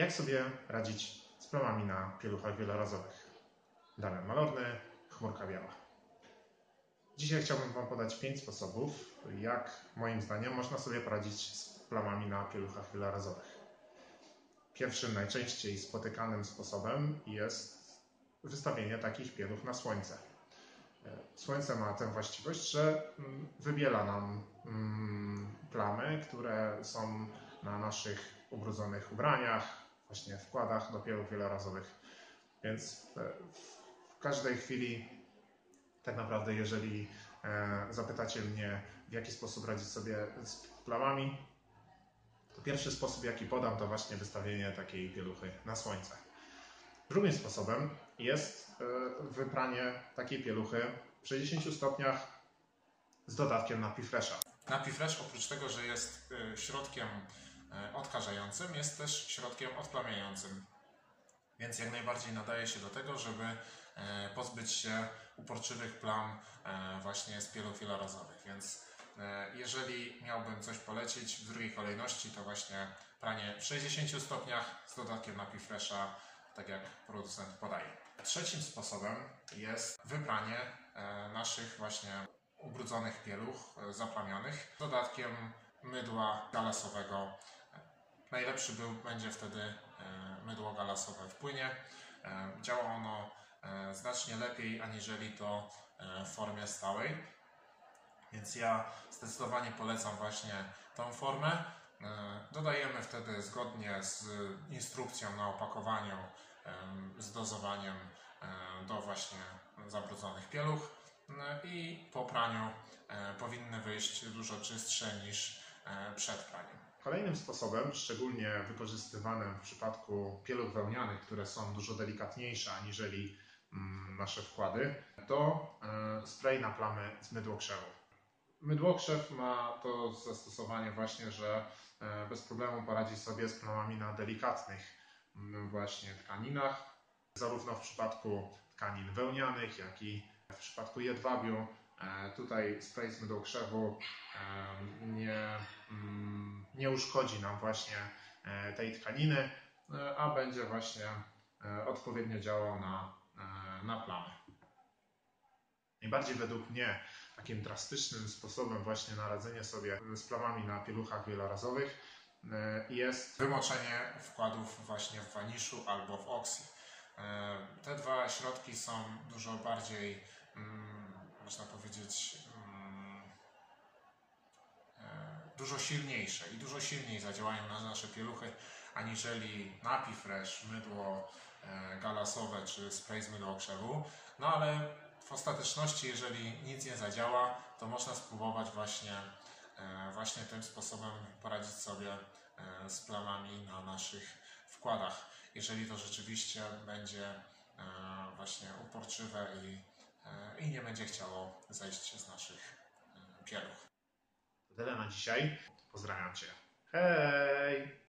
Jak sobie radzić z plamami na pieluchach wielorazowych? Damian Malorny, chmurka biała. Dzisiaj chciałbym Wam podać 5 sposobów, jak moim zdaniem można sobie poradzić z plamami na pieluchach wielorazowych. Pierwszym, najczęściej spotykanym sposobem jest wystawienie takich pieluch na słońce. Słońce ma tę właściwość, że mm, wybiela nam mm, plamy, które są na naszych ubrudzonych ubraniach, właśnie wkładach do pieluch wielorazowych. Więc e, w każdej chwili, tak naprawdę, jeżeli e, zapytacie mnie, w jaki sposób radzić sobie z plamami, to pierwszy sposób, jaki podam, to właśnie wystawienie takiej pieluchy na słońce. Drugim sposobem jest e, wypranie takiej pieluchy w 60 stopniach z dodatkiem napi fresha. Napi fresh oprócz tego, że jest środkiem odkażającym, jest też środkiem odplamiającym. Więc jak najbardziej nadaje się do tego, żeby e, pozbyć się uporczywych plam e, właśnie z pieluch wielorazowych. Więc jeżeli miałbym coś polecić w drugiej kolejności, to właśnie pranie w 60 stopniach z dodatkiem napi fresha, tak jak producent podaje. Trzecim sposobem jest wypranie naszych właśnie ubrudzonych pieluch zaplamionych dodatkiem mydła galasowego Najlepszy był, będzie wtedy e, mydło galasowe w płynie. E, działa ono e, znacznie lepiej aniżeli to w formie stałej. Więc ja zdecydowanie polecam właśnie tą formę. Dodajemy wtedy zgodnie z instrukcją na opakowaniu, z dozowaniem do właśnie zabrudzonych pieluch i po praniu powinny wyjść dużo czystsze niż przed praniem. Kolejnym sposobem, szczególnie wykorzystywanym w przypadku pieluch wełnianych, które są dużo delikatniejsze aniżeli mm, nasze wkłady, to e, spray na plamy z mydłokrzewu. Mydłokrzew ma to zastosowanie właśnie, że e, bez problemu poradzi sobie z plamami na delikatnych mm, właśnie tkaninach, zarówno w przypadku tkanin wełnianych, jak i w przypadku jedwabiu. E, tutaj spray z mydłokrzewu nie nie uszkodzi nam właśnie e, tej tkaniny, e, a będzie właśnie e, odpowiednio działał na, na plamy. Najbardziej według mnie takim drastycznym sposobem właśnie na radzenie sobie z plamami na pieluchach wielorazowych jest wymoczenie wkładów właśnie w waniszu albo w oksy. Te dwa środki są dużo bardziej, mm, można powiedzieć, dużo silniejsze i dużo silniej zadziałają na nasze pieluchy aniżeli Napi Fresh, mydło e, galasowe czy spray z mydłokrzewu. No ale w ostateczności, jeżeli nic nie zadziała, to można spróbować właśnie, e, właśnie tym sposobem poradzić sobie e, z plamami na naszych wkładach. Jeżeli to rzeczywiście będzie właśnie uporczywe i, i nie będzie chciało zejść z naszych pieluch tyle na dzisiaj. Pozdrawiam Cię. Hej!